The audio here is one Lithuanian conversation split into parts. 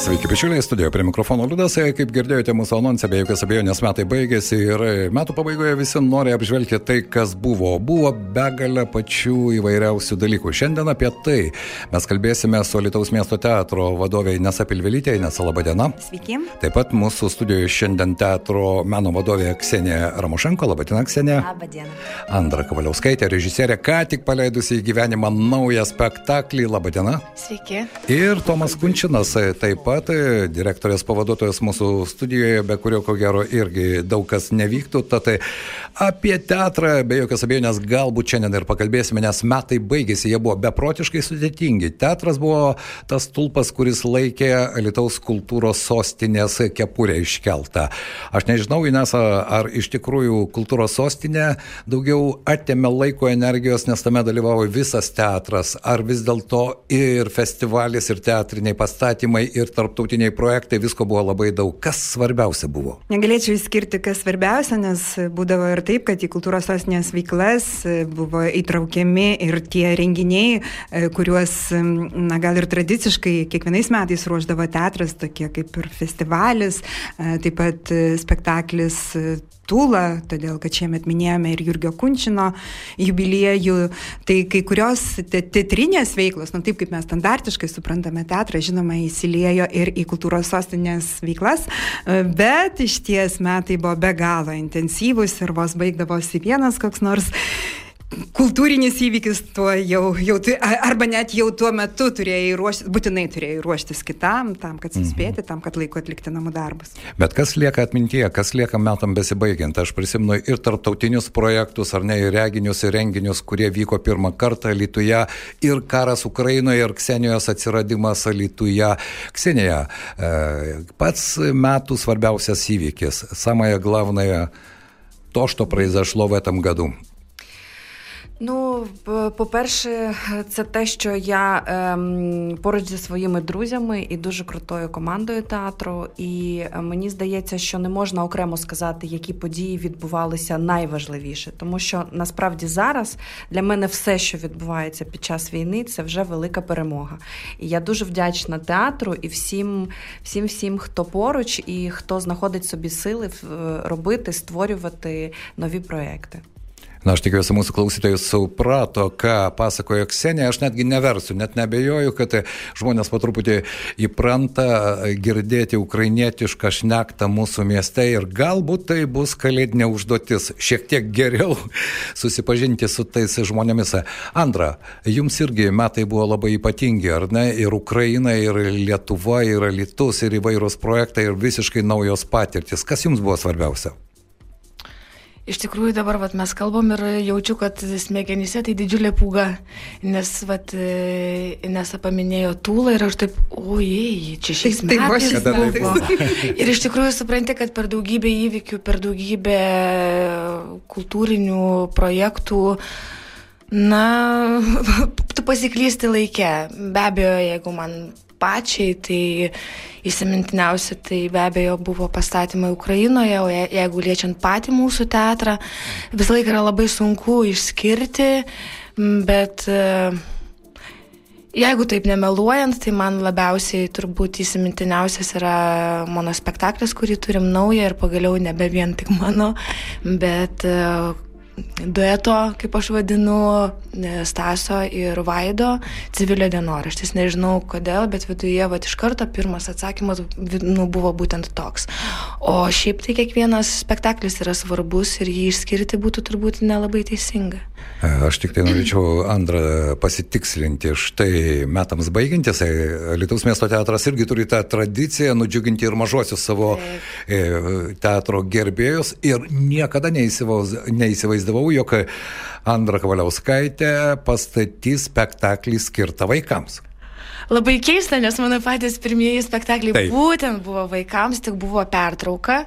Sveiki, bičiuliai, studijoje prie mikrofono Liudas. Kaip girdėjote mūsų anonsą, be jokios abejonės metai baigėsi ir metų pabaigoje visi nori apžvelgti tai, kas buvo. Buvo begalė pačių įvairiausių dalykų. Šiandien apie tai mes kalbėsime su Lietuvos miesto teatro vadovė Nesa Pilvelytė. Nesa, laba diena. Sveiki. Taip pat mūsų studijoje šiandien teatro meno vadovė Ksenija Ramošenko. Labą dieną, Ksenija. Labą dieną. Andra Kavaliauskaitė, režisierė, ką tik paleidusi į gyvenimą naują spektaklį. Labą dieną. Sveiki. Ir Tomas Kunčinas, taip pat direktorės pavaduotojas mūsų studijoje, be kurio ko gero irgi daug kas nevyktų. Tad apie teatrą, be jokios abejonės, galbūt šiandien ir pakalbėsime, nes metai baigėsi, jie buvo beprotiškai sudėtingi. Teatras buvo tas tulpas, kuris laikė Lietuvos kultūros sostinės kepurę iškeltą. Aš nežinau, Inesa, ar iš tikrųjų kultūros sostinė daugiau atėmė laiko energijos, nes tame dalyvavo visas teatras, ar vis dėlto ir festivalis, ir teatriniai pastatymai, ir tarptautiniai projektai, visko buvo labai daug. Kas svarbiausia buvo? Negalėčiau įskirti, kas svarbiausia, nes būdavo ir taip, kad į kultūros sostinės veiklas buvo įtraukiami ir tie renginiai, kuriuos, na gal ir tradiciškai kiekvienais metais ruoždavo teatras, tokie kaip ir festivalis, taip pat spektaklis Tūla, todėl kad šiemet minėjome ir Jurgio Kunčino jubiliejų, tai kai kurios teatrinės veiklos, nu taip kaip mes standartiškai suprantame teatrą, žinoma, įsiliejo ir į kultūros sostinės veiklas, bet iš ties metai buvo be galo intensyvus ir vos baigdavosi vienas koks nors kultūrinis įvykis tuo jau, jau arba net jau tuo metu turėjai ruoštis, būtinai turėjai ruoštis kitam, tam, kad suspėti, tam, kad laiku atlikti namų darbus. Bet kas lieka atmintyje, kas lieka metam besibaigiant? Aš prisimenu ir tarptautinius projektus, ar ne, ir reginius, ir renginius, kurie vyko pirmą kartą Lietuvoje, ir karas Ukrainoje, ir Ksenijos atsiradimas Lietuvoje. Ksenija, pats metų svarbiausias įvykis, самое главное, то, что произошло в этом году. Ну, по-перше, це те, що я ем, поруч зі своїми друзями і дуже крутою командою театру. І мені здається, що не можна окремо сказати, які події відбувалися найважливіше, тому що насправді зараз для мене все, що відбувається під час війни, це вже велика перемога. І я дуже вдячна театру і всім, всім, всім, хто поруч і хто знаходить собі сили робити, створювати нові проекти. Na, aš tikiuosi, mūsų klausytojai suprato, ką pasakojo Ksenija. Aš netgi neversiu, net nebejoju, kad žmonės po truputį įpranta girdėti ukrainietišką šnektą mūsų mieste ir galbūt tai bus kalėdinė užduotis šiek tiek geriau susipažinti su tais žmonėmis. Antra, jums irgi metai buvo labai ypatingi, ar ne? Ir Ukraina, ir Lietuva, ir Lietuvos, ir įvairūs projektai, ir visiškai naujos patirtis. Kas jums buvo svarbiausia? Iš tikrųjų dabar vat, mes kalbam ir jaučiu, kad smegenyse tai didžiulė pūga, nes vat, Inesa paminėjo tūlą ir aš taip, ojei, čia šiais Tai- tai buvo metais šiais buvo. metais. Ir iš tikrųjų supranti, kad per daugybę įvykių, per daugybę kultūrinių projektų, na, tu pasiklysti laikę. Be abejo, jeigu man pačiai, tai įsimintiniausia tai be abejo buvo pastatymai Ukrainoje, o je- jeigu liečiant patį mūsų teatrą, visą laiką yra labai sunku išskirti, bet e, jeigu taip nemeluojant, tai man labiausiai turbūt įsimintiniausias yra mano spektaklis, kurį turim naują ir pagaliau nebe vien tik mano, bet e, dueto, kaip aš vadinu, e, Staso ir Vaido civilio dienoraštis. Nežinau kodėl, bet viduje vat, iš karto pirmas atsakymas nu, buvo būtent toks. O šiaip tai kiekvienas spektaklis yra svarbus ir jį išskirti būtų turbūt nelabai teisinga. Aš tik tai norėčiau antrą pasitikslinti. Štai metams baigiantis, e, Lietuvos miesto teatras irgi turi tą tradiciją nudžiuginti ir mažuosius savo e, teatro gerbėjus. Ir niekada neįsivauz- neįsivaizdavau, jog Andra Kavaliauskaitė pastatys spektaklį skirtą vaikams. Labai keista, nes mano patys pirmieji spektakliai. Taip. būtent buvo vaikams, tik buvo pertrauka.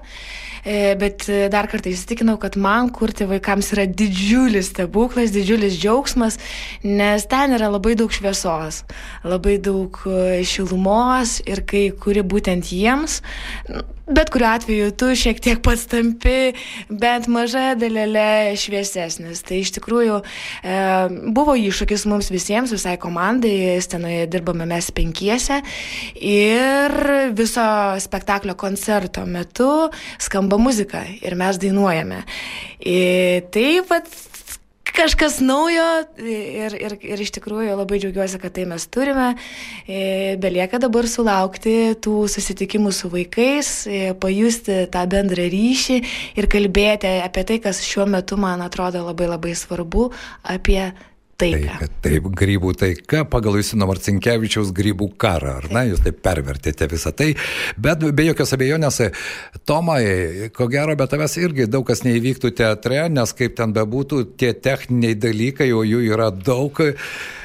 E, bet dar kartą įsitikinau, kad man kurti vaikams yra didžiulis stebuklas, didžiulis džiaugsmas, nes ten yra labai daug šviesos, labai daug šilumos ir kai kuri būtent jiems, bet kuriuo atveju tu šiek tiek pats tampi bent maža dalelė šviesesnis. Tai iš tikrųjų e, buvo iššūkis mums visiems, visai komandai, scenoje dirbame mes penkiese ir viso spektaklio koncerto metu skamba muzika ir mes dainuojame. Ir taip pat kažkas naujo ir, ir, ir iš tikrųjų labai džiaugiuosi, kad tai mes turime. Belieka dabar sulaukti tų susitikimų su vaikais, pajusti tą bendrą ryšį ir kalbėti apie tai, kas šiuo metu man atrodo labai labai svarbu, apie taika. Taip, taip, grybų taika pagal Jusino Marcinkievičiaus grybų karą, ar ne, jūs taip pervertėte visą tai, bet be jokios abejonės, Tomai, ko gero, bet tavęs irgi daug kas neįvyktų teatre, nes kaip ten bebūtų, tie techniniai dalykai, o jų yra daug.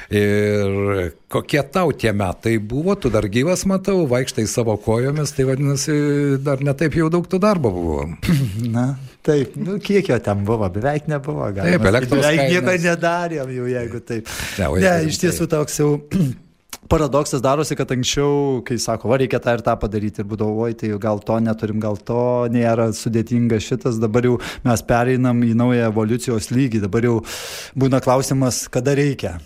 Ir kokie tau tie metai buvo, tu dar gyvas matau, vaikštai savo kojomis, tai vadinasi, dar netaip jau daug tų darbo buvo. Na, taip, nu, kiek jo ten buvo, beveik nebuvo, gal. Taip, elektros. Beveik nieko nedarėm jau, jeigu taip. Ne, ne iš tiesų toks jau paradoksas darosi, kad anksčiau, kai sako, va, reikia tą ir tą padaryti ir būdavo, oi, tai gal to neturim, gal to nėra sudėtinga šitas, dabar jau mes pereinam į naują evoliucijos lygį, dabar jau būna klausimas, kada reikia.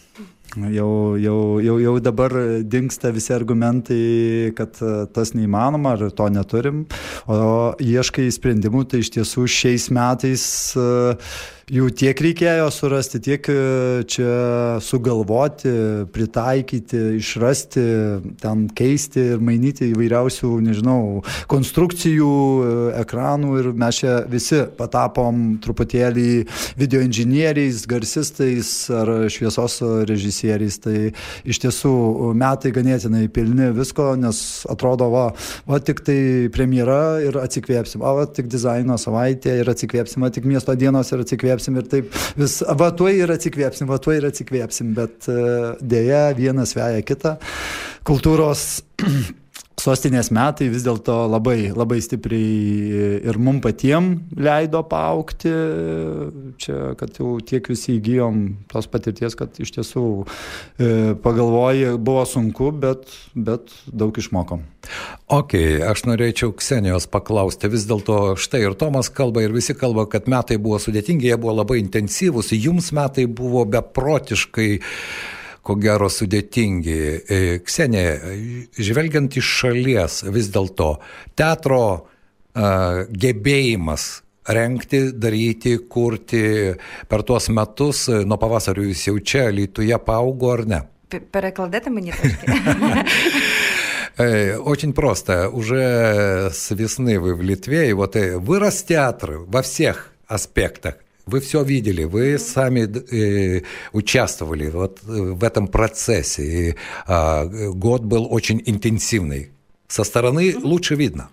Jau, jau, jau, jau dabar dinksta visi argumentai, kad e, tas neįmanoma ar to neturim, o ieškai sprendimų, tai iš tiesų šiais metais uh, jų tiek reikėjo surasti, tiek e, čia sugalvoti, pritaikyti, išrasti, ten keisti ir mainyti įvairiausių, nežinau, konstrukcijų, e, ekranų ir mes čia visi patapom truputėlį video inžinieriais, garsistais ar šviesos režisieriais. Tai iš tiesų metai ganėtinai pilni visko, nes atrodo, va, va tik tai premjera ir atsikvėpsim, o va tik dizaino savaitė ir atsikvėpsim, va tik miesto dienos ir atsikvėpsim atsikvėpsim ir taip vis, va tuo ir atsikvėpsim, va tuo ir atsikvėpsim, bet e, dėja vienas veja kitą. Kultūros sostinės metai vis dėlto labai, labai stipriai ir mum patiem leido paaukti, čia, kad jau tiek visi įgyjom tos patirties, kad iš tiesų e, pagalvoji, buvo sunku, bet, bet daug išmokom. Ok, aš norėčiau Ksenijos paklausti, vis dėlto štai ir Tomas kalba, ir visi kalba, kad metai buvo sudėtingi, jie buvo labai intensyvūs, jums metai buvo beprotiškai ko gero sudėtingi. E, Ksenė, žvelgiant iš šalies vis dėlto, teatro uh, gebėjimas renkti, daryti, kurti per tuos metus, nuo pavasario jūs jau čia, Lietuvoje paaugo ar не? Перекладете мені трошки? Очень просто. Уже с весны вы в Литве, и вот вырос театр во всех аспектах. Вы все видели, вы сами э, участвовали вот э, в этом процессе. И, э, год был очень интенсивный. Со стороны лучше видно.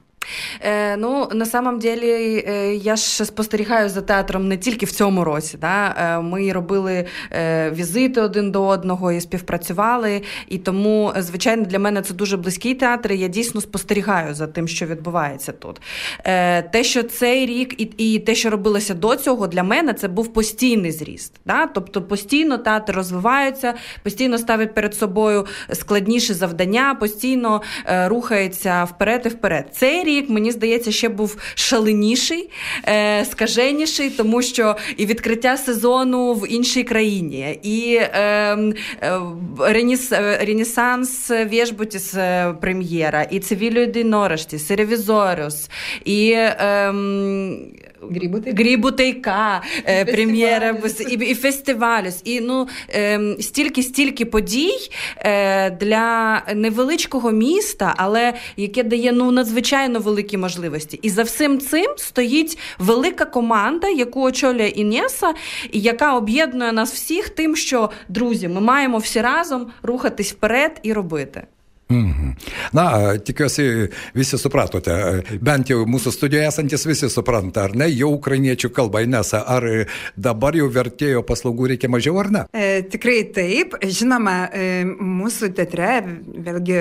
Е, Ну, на самом деле, е, я ж спостерігаю за театром не тільки в цьому році. Да? Е, ми робили е, візити один до одного і співпрацювали. І тому, звичайно, для мене це дуже близький театр. і Я дійсно спостерігаю за тим, що відбувається тут. Е, Те, що цей рік і і те, що робилося до цього, для мене це був постійний зріст. Да? Тобто постійно театр розвивається, постійно ставить перед собою складніші завдання, постійно е, рухається вперед і вперед. Цей рік рік, мені здається, ще був шаленіший, е, скаженіший, тому що і відкриття сезону в іншій країні, і ем, е, Реніс, е, Ренесанс Вєжбутіс е, прем'єра, і Цивілю Дінораштіс, і І е, Грібу Тайка, е, прем'єра і, і фестивалюс. І ну, е, стільки-стільки подій е, для невеличкого міста, але яке дає ну надзвичайно великі можливості. І за всім цим стоїть велика команда, яку очолює Інеса, і яка об'єднує нас всіх тим, що друзі, ми маємо всі разом рухатись вперед і робити. Mhm. Na, tikiuosi, visi supratote, bent jau mūsų studijoje esantis visi supranta, ar ne, jau ukrainiečių kalba, Inesa, ar dabar jau vertėjo paslaugų reikia mažiau ar ne? E, tikrai taip, žinoma, e, mūsų teatre, vėlgi,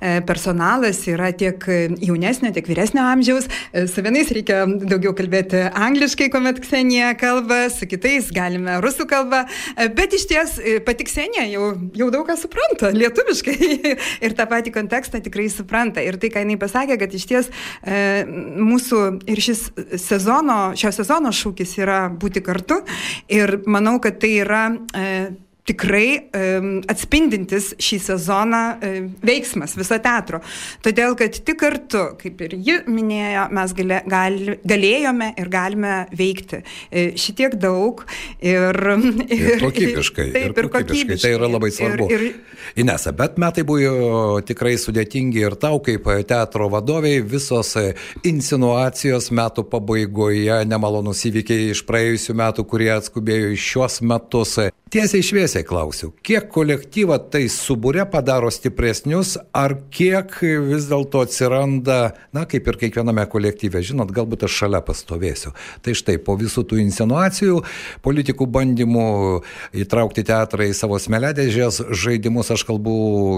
e, personalas yra tiek jaunesnio, tiek vyresnio amžiaus, e, su vienais reikia daugiau kalbėti angliškai, kuomet Ksenija kalba, su kitais galime rusų kalbą, e, bet iš ties e, pati Ksenija jau, jau daug ką supranta lietuviškai. ir tą patį kontekstą tikrai supranta. Ir tai, ką jinai pasakė, kad iš ties e, mūsų ir šis sezono, šio sezono šūkis yra būti kartu. Ir manau, kad tai yra e, tikrai atspindintis šį sezoną veiksmas viso teatro. Todėl, kad tik kartu, kaip ir ji minėjo, mes galė, gal, galėjome ir galime veikti e, šitiek daug ir, ir, ir kokybiškai. Taip, ir, ir kokybiškai. Tai yra labai svarbu. Ir, ir, Inesa, bet metai buvo tikrai sudėtingi ir tau kaip teatro vadoviai visos insinuacijos metų pabaigoje, nemalonus įvykiai iš praėjusių metų, kurie atskubėjo į šios metus. Tiesiai šviesiai klausiu, kiek kolektyvą tai subūrė padaro stipresnius, ar kiek vis dėlto atsiranda, na, kaip ir kiekviename kolektyve, žinot, galbūt aš šalia pastovėsiu. Tai štai po visų tų insinuacijų, politikų bandymų įtraukti teatrą į savo smeledėžės žaidimus, aš kalbu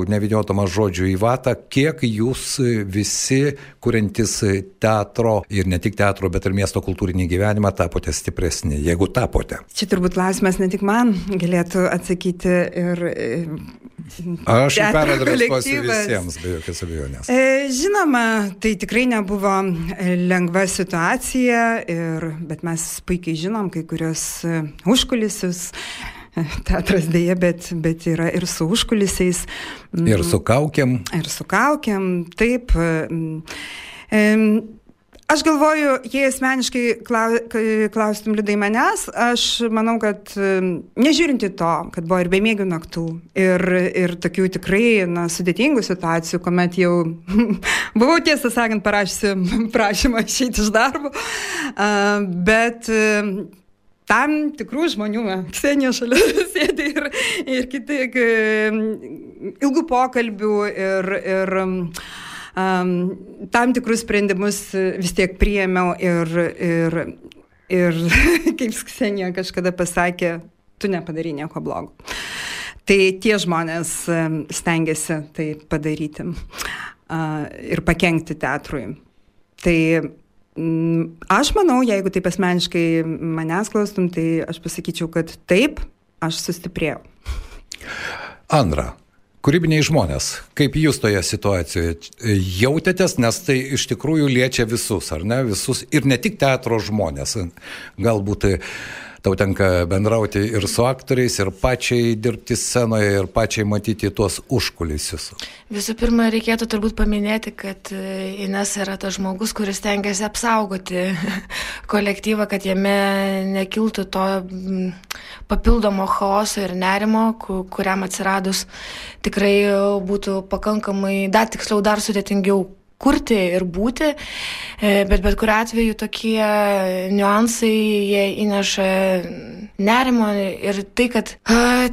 nevidėtama žodžių į vatą, kiek jūs visi, kuriantis teatro ir ne tik teatro, bet ir miesto kultūrinį gyvenimą, tapote stipresni, jeigu tapote. Čia turbūt klausimas ne tik man, galėtų atsakyti ir. Aš peradresuosiu visiems, be jokios abejonės. E, žinoma, tai tikrai nebuvo lengva situacija, ir, bet mes puikiai žinom kai kurios e, užkulisius teatras dėja, bet, bet yra ir su užkulisiais. Ir su kaukiam. Ir su kaukiam, taip. E, Aš galvoju, jei asmeniškai klaustum liudai manęs, aš manau, kad nežiūrinti to, kad buvo ir bemėgių naktų, ir, ir tokių tikrai na, sudėtingų situacijų, kuomet jau buvau tiesą sakant parašysi prašymą išeiti iš darbo, bet tam tikrų žmonių, Ksenija šalia sėdi ir, ir kiti ilgų pokalbių ir, ir um, tam tikrus sprendimus vis tiek priėmiau ir, ir, ir kaip Ksenija kažkada pasakė, tu nepadarai nieko blogo. Tai tie žmonės stengiasi tai padaryti uh, ir pakengti teatrui. Tai aš manau, jeigu taip asmeniškai manęs klaustum, tai aš pasakyčiau, kad taip, aš sustiprėjau. Andra, Kūrybiniai žmonės, kaip jūs toje situacijoje jautėtės, nes tai iš tikrųjų liečia visus, ar ne, visus ir ne tik teatro žmonės. Galbūt tau tenka bendrauti ir su aktoriais, ir pačiai dirbti scenoje, ir pačiai matyti tuos užkulisius. Visų pirma, reikėtų turbūt paminėti, kad e, Ines yra tas žmogus, kuris tengiasi apsaugoti kolektyvą, kad jame nekiltų to papildomo chaoso ir nerimo, kuriam atsiradus tikrai būtų pakankamai, dar tiksliau, dar sudėtingiau kurti ir būti, e, bet bet kuriu atveju tokie niuansai jie įneša nerimo ir tai, kad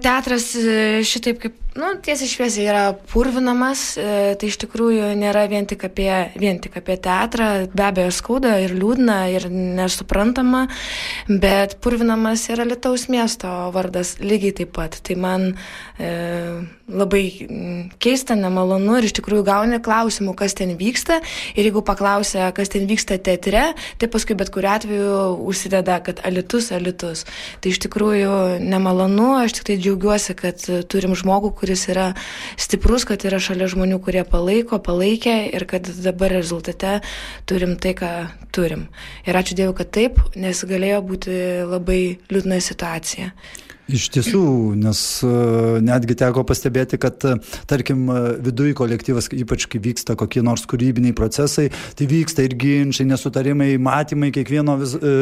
teatras e, šitaip kaip nu, tiesiai šviesiai yra purvinamas, e, tai iš tikrųjų nėra vien tik, apie, vien tik apie teatrą, be abejo skauda ir liūdna ir nesuprantama, bet purvinamas yra Lietuvos miesto vardas lygiai taip pat. Tai man e, labai keista, nemalonu ir iš tikrųjų gauni klausimų, kas ten vyksta ir jeigu paklausia, kas ten vyksta teatre, tai paskui bet kuriu atveju užsideda, kad alitus, alitus. Tai iš tikrųjų nemalonu, aš tik tai džiaugiuosi, kad turim žmogų, kuris yra stiprus, kad yra šalia žmonių, kurie palaiko, palaikė ir kad dabar rezultate turim tai, ką turim. Ir ačiū Dievui, kad taip, nes galėjo būti labai liūdna situacija. Iš tiesų, nes e, netgi teko pastebėti, kad, e, tarkim, e, viduje kolektyvas, ypač kai vyksta kokie nors kūrybiniai procesai, tai vyksta ir ginčiai, nesutarimai, matymai, kiekvieno vis, e,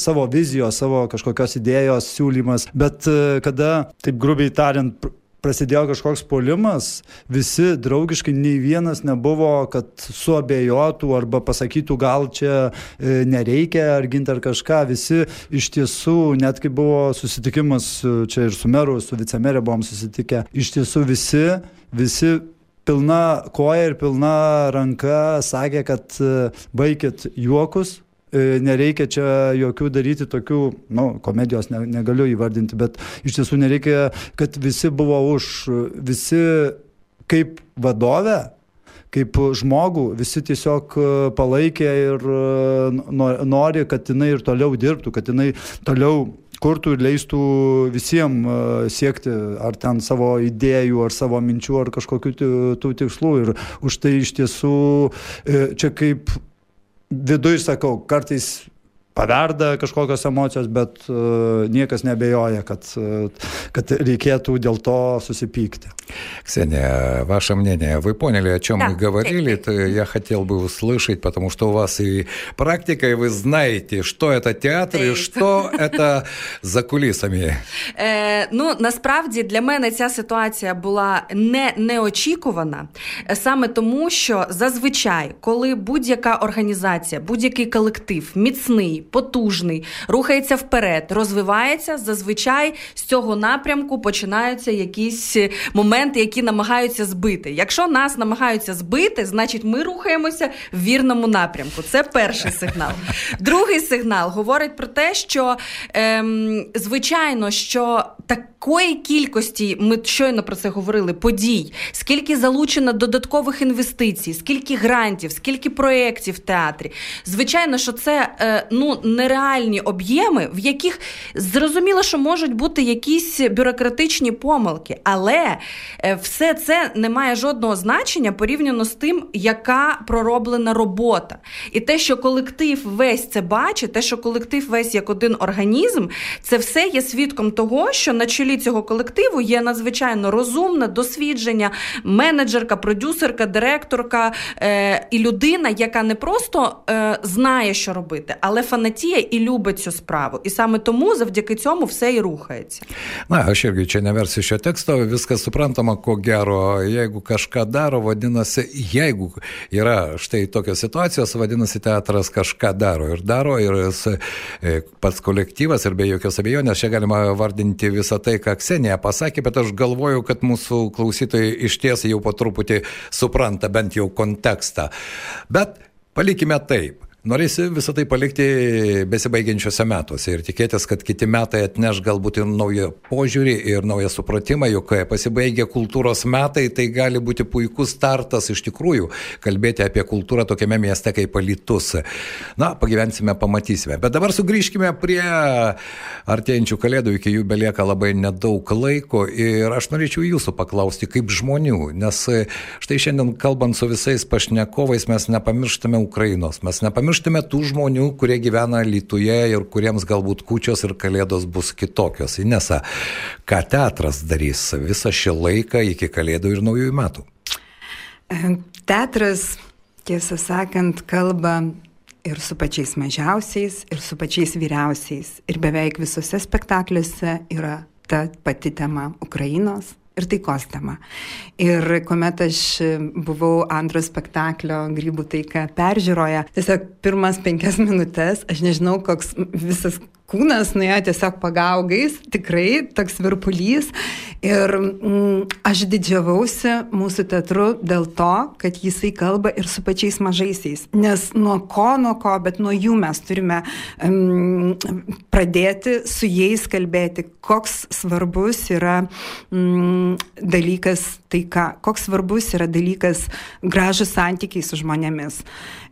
savo vizijos, savo kažkokios idėjos siūlymas. Bet e, kada, taip grubiai tariant, prasidėjo kažkoks polimas, visi draugiškai, nei vienas nebuvo, kad suabejotų arba pasakytų, gal čia e, nereikia ar ginti ar kažką. Visi iš tiesų, net kai buvo susitikimas čia ir su meru, su vicemerė buvom susitikę, iš tiesų visi, visi pilna koja ir pilna ranka sakė, kad baikit juokus, nereikia čia jokių daryti tokių, nu, komedijos ne, negaliu įvardinti, bet iš tiesų nereikia, kad visi buvo už, visi kaip vadovė, kaip žmogų, visi tiesiog palaikė ir nori, kad jinai ir toliau dirbtų, kad jinai toliau kurtų ir leistų visiems siekti ar ten savo idėjų, ar savo minčių, ar kažkokių tų tikslų. Ir už tai iš tiesų čia kaip viduj sakau, kartais paverda kažkokios emocijos, bet uh, niekas nebejoja, kad, uh, kad reikėtų dėl to susipykti. Ксения, ваше мнение. Вы поняли, о чем да, мы говорили? Это я хотел бы услышать, потому что у вас и практика, и вы знаете, что это театр и что это за кулісами. Е, ну, насправді для мене ця ситуація була не неочікувана, саме тому, що зазвичай, коли будь-яка організація, будь-який колектив міцний, потужний, рухається вперед, розвивається, зазвичай з цього напрямку починаються якісь моменти, які намагаються збити. Якщо нас намагаються збити, значить ми рухаємося в вірному напрямку. Це перший сигнал. Другий сигнал говорить про те, що ем, звичайно, що такої кількості, ми щойно про це говорили, подій, скільки залучено додаткових інвестицій, скільки грантів, скільки проєктів в театрі. Звичайно, що це е, ну нереальні об'єми, в яких зрозуміло, що можуть бути якісь бюрократичні помилки, але е, все це не має жодного значення порівняно з тим, яка пророблена робота. І те, що колектив весь це бачить, те, що колектив весь як один організм, це все є свідком того, що на чолі цього колективу є надзвичайно розумна, досвідчення, менеджерка, продюсерка, директорка е, і людина, яка не просто е, знає, що робити, але фанатіє і любить цю справу. І саме тому завдяки цьому все і рухається. Na, aš irgi čia neversiu šio teksto, viskas suprantama, ko gero, jeigu kažką daro, vadinasi, jeigu yra štai tokios situacijos, vadinasi, teatras kažką daro ir daro, ir pats kolektyvas, ir be jokios abejonės, čia galima vardinti visą tai, ką Ksenija pasakė, bet aš galvoju, kad mūsų klausytojai iš ties jau po truputį supranta bent jau kontekstą. Bet palikime taip. Norėsi visą tai palikti besibaigiančiuose metuose ir tikėtis, kad kiti metai atneš galbūt ir naują požiūrį ir naują supratimą, jog pasibaigę kultūros metai, tai gali būti puikus startas iš tikrųjų kalbėti apie kultūrą tokiame mieste kaip Alitus. Na, pagyvensime, pamatysime. Bet dabar sugrįžkime prie artėjančių kalėdų, iki jų belieka labai nedaug laiko ir aš norėčiau jūsų paklausti kaip žmonių, nes štai šiandien kalbant su visais pašnekovais mes nepamirštame Ukrainos, mes nepamirštame nepamirštume tų žmonių, kurie gyvena Lietuvoje ir kuriems galbūt kūčios ir kalėdos bus kitokios. Inesa, ką teatras darys visą šį laiką iki kalėdų ir naujųjų metų? Teatras, tiesą sakant, kalba ir su pačiais mažiausiais, ir su pačiais vyriausiais. Ir beveik visose spektakliuose yra ta pati tema Ukrainos, ir taikos tema. Ir kuomet aš buvau antro spektaklio Grybų taika peržiūroje, tiesiog pirmas penkias minutės, aš nežinau, koks visas kūnas nuėjo tiesiog pagaugais, tikrai toks virpulys. Ir mm, aš didžiavausi mūsų teatru dėl to, kad jisai kalba ir su pačiais mažaisiais. Nes nuo ko, nuo ko, bet nuo jų mes turime mm, pradėti su jais kalbėti, koks svarbus yra mm, dalykas taika, koks svarbus yra dalykas gražus santykiai su žmonėmis.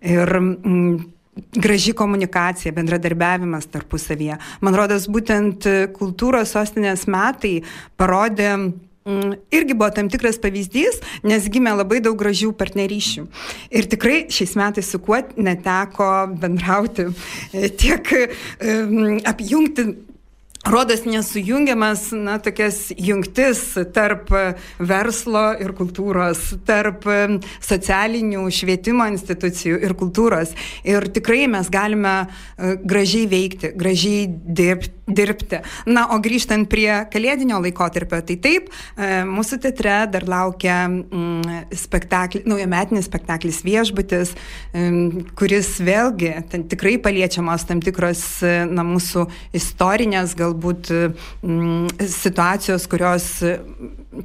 Ir mm, graži komunikacija, bendradarbiavimas tarpusavyje. Man rodos, būtent kultūros sostinės metai parodė mm, irgi buvo tam tikras pavyzdys, nes gimė labai daug gražių partnerysčių. Ir tikrai šiais metais su kuo neteko bendrauti, tiek um, apjungti rodos nesujungiamas, na, tokias jungtis tarp verslo ir kultūros, tarp socialinių švietimo institucijų ir kultūros. Ir tikrai mes galime e, gražiai veikti, gražiai dirbti. Dirbti. Na, o grįžtant prie kalėdinio laikotarpio, tai taip, e, mūsų teatre dar laukia mm, spektaklis, naujametinis spektaklis viešbutis, kuris vėlgi ten tikrai paliečiamos tam tikros, na, mūsų istorinės gal galbūt mm, situacijos, kurios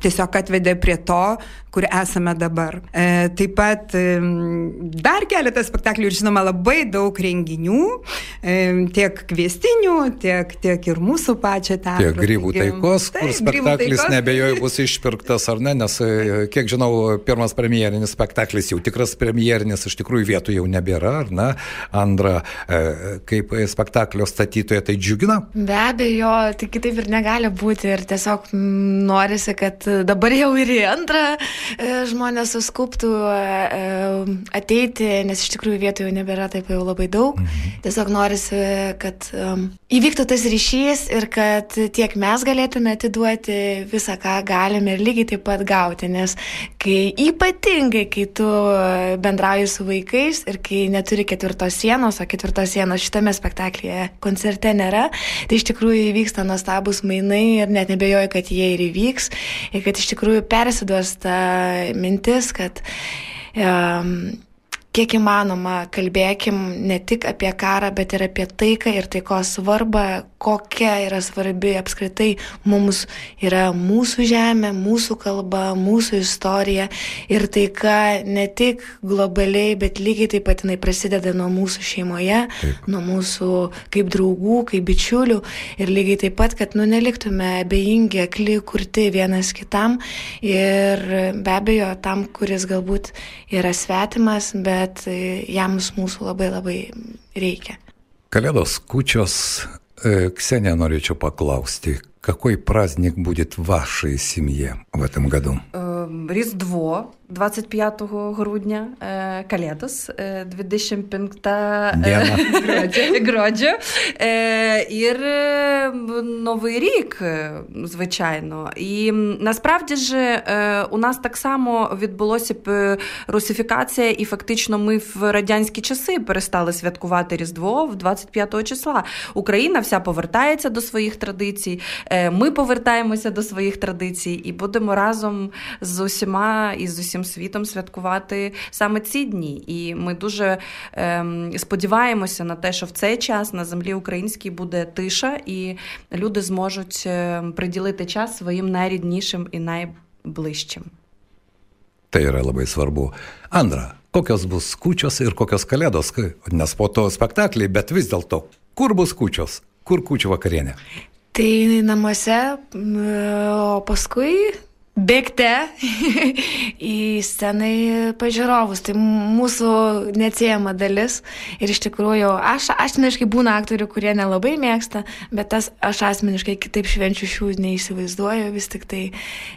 tiesiog atvedė prie to, kur esame dabar. E, taip pat e, dar keletą spektaklių ir žinoma labai daug renginių, e, tiek kviestinių, tiek, tiek ir mūsų pačią teatrą. Tiek grybų taikos, taip, kur spektaklis taikos. nebejoju bus išpirktas ar ne, nes e, kiek žinau, pirmas premjerinis spektaklis jau tikras premjerinis, iš tikrųjų vietų jau nebėra, ar ne? Andra, e, kaip spektaklio statytoja tai džiugina? Be abejo, tai kitaip ir negali būti ir tiesiog norisi, kad dabar jau ir į antrą E, žmonės suskuptų ateiti, nes iš tikrųjų vietų jau nebėra taip jau labai daug. Mhm. Tiesiog norisi, kad įvyktų tas ryšys ir kad tiek mes galėtume atiduoti visą, ką galime ir lygiai taip pat gauti, nes kai ypatingai, kai tu bendrauji su vaikais ir kai neturi ketvirtos sienos, o ketvirtos sienos šitame spektaklyje koncerte nėra, tai iš tikrųjų įvyksta nuostabus mainai ir net nebejoju, kad jie ir įvyks. Ir kad iš tikrųjų persiduos ta mintis, kad um, kiek įmanoma kalbėkim ne tik apie karą, bet ir apie taiką ir taikos svarbą, kokia yra svarbi apskritai mums yra mūsų žemė, mūsų kalba, mūsų istorija ir taika ne tik globaliai, bet lygiai taip pat jinai prasideda nuo mūsų šeimoje, taip. nuo mūsų kaip draugų, kaip bičiulių ir lygiai taip pat, kad nu neliktume abejingi, akli, kurti vienas kitam ir be abejo tam, kuris galbūt yra svetimas, bet jam mūsų labai labai reikia. Kalėdos kučios, E, Ksenė norėčiau paklausti, какой праздник будет в вашей семье в этом году? Різдво 25 грудня, Kalėdos 25 грудня, грудня і Новий рік, звичайно. І насправді ж у нас так само відбулося б русифікація, і фактично ми в радянські часи перестали святкувати Різдво в 25 числа. Україна вся повертається до своїх традицій. Ми повертаємося до своїх традицій і будемо разом з усіма і з усім світом святкувати саме ці дні. І ми дуже ем, сподіваємося на те, що в цей час на землі українській буде тиша, і люди зможуть ем, приділити час своїм найріднішим і найближчим. Tai yra labai svarbu. Andra, kokios bus kučios ir kokios kalėdos, nes po to spektakliai, bet vis dėlto, kur bus kučios, kur? Tai namuose, o paskui bėgte į sceną pažiūrovus. Tai mūsų neatsiejama dalis. Ir iš tikrųjų, aš asmeniškai būna aktorių, kurie nelabai mėgsta, bet tas aš asmeniškai kitaip švenčių šių neįsivaizduoju. Vis tik tai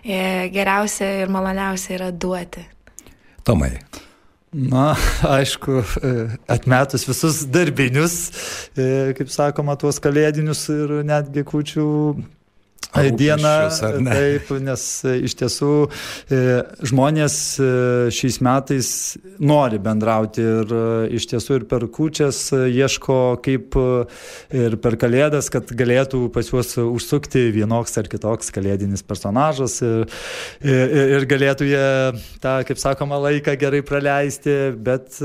e, geriausia ir maloniausia yra duoti. Tomai. Na, aišku, e, atmetus visus darbinius, e, kaip sakoma, tuos kalėdinius ir netgi kučių dieną. Taip, nes e, iš tiesų e, žmonės e, šiais metais nori bendrauti ir iš tiesų ir per kučias ieško kaip ir per kalėdas, kad galėtų pas juos užsukti vienoks ar kitoks kalėdinis personažas ir, ir, ir galėtų jie tą, kaip sakoma, laiką gerai praleisti, bet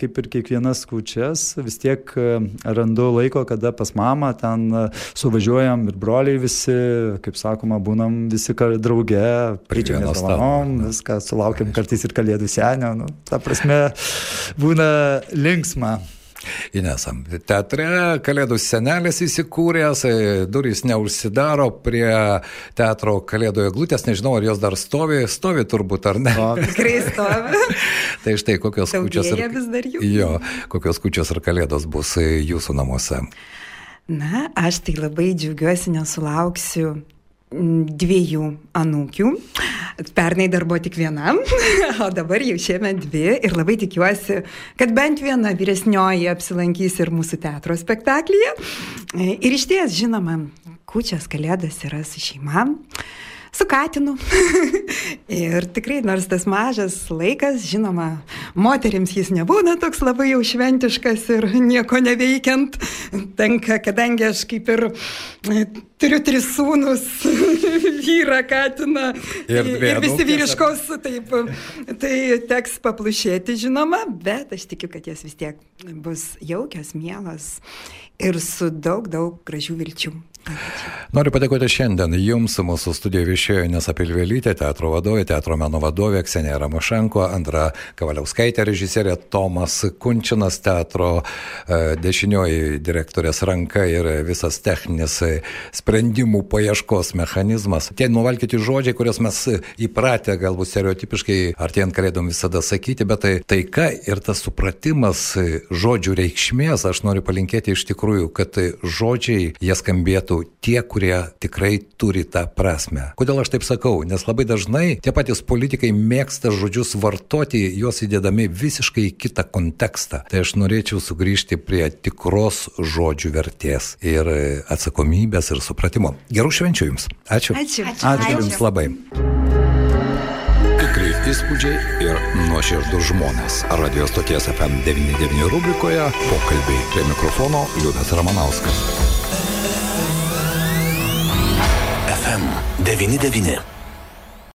kaip ir kiekvienas kučias vis tiek randu laiko, kada pas mamą ten suvažiuojam ir broliai visi kaip sakoma, būnam visi drauge, pričinės dovanom, viską sulaukiam kartais ir kalėdų senio, nu, ta prasme, būna linksma. Inesam, teatre Kalėdų senelis įsikūręs, e, durys neužsidaro prie teatro Kalėdų eglutės, nežinau, ar jos dar stovi, stovi turbūt ar ne. Tikrai stovi. tai štai kokios kučios, ir, jo, kokios kučios ir Kalėdos bus e, jūsų namuose. Na, aš tai labai džiaugiuosi, nesulauksiu dviejų anūkių. Pernai dar buvo tik viena, o dabar jau šiemet dvi ir labai tikiuosi, kad bent viena vyresnioji apsilankys ir mūsų teatro spektaklyje. Ir iš ties, žinoma, kučias kalėdas yra su šeima su Katinu. ir tikrai, nors tas mažas laikas, žinoma, moteriams jis nebūna toks labai jau šventiškas ir nieko neveikiant, tenka, kadangi aš kaip ir e, turiu tris sūnus, vyrą Katiną ir, ir visi vyriškos, taip, tai teks paplušėti, žinoma, bet aš tikiu, kad jas vis tiek bus jaukios, mielos ir su daug, daug gražių vilčių. Noriu padėkoti šiandien Jums, mūsų studijoje viešėjo Nesa Pilvelytė, teatro vadovė, teatro meno vadovė Ksenija Ramošenko, Andra Kavaliauskaitė, režisierė Tomas Kunčinas, teatro e, dešinioji direktorės ranka ir visas techninis sprendimų paieškos mechanizmas. Tie nuvalkyti žodžiai, kuriuos mes įpratę galbūt stereotipiškai artėjant kalėdom visada sakyti, bet tai taika ir tas supratimas žodžių reikšmės, aš noriu palinkėti iš tikrųjų, kad žodžiai jie skambėtų turėtų tie, kurie tikrai turi tą prasme. Kodėl aš taip sakau? Nes labai dažnai tie patys politikai mėgsta žodžius vartoti, juos įdėdami visiškai į kitą kontekstą. Tai aš norėčiau sugrįžti prie tikros žodžių vertės ir atsakomybės ir supratimo. Gerų švenčių Jums. Ačiū. Ačiū. Ačiū, Ačiū Jums labai. Tikrai įspūdžiai ir nuoširdus žmonės. Radio stoties FM99 rubrikoje pokalbiai prie mikrofono Liudas Ramanauskas. 99.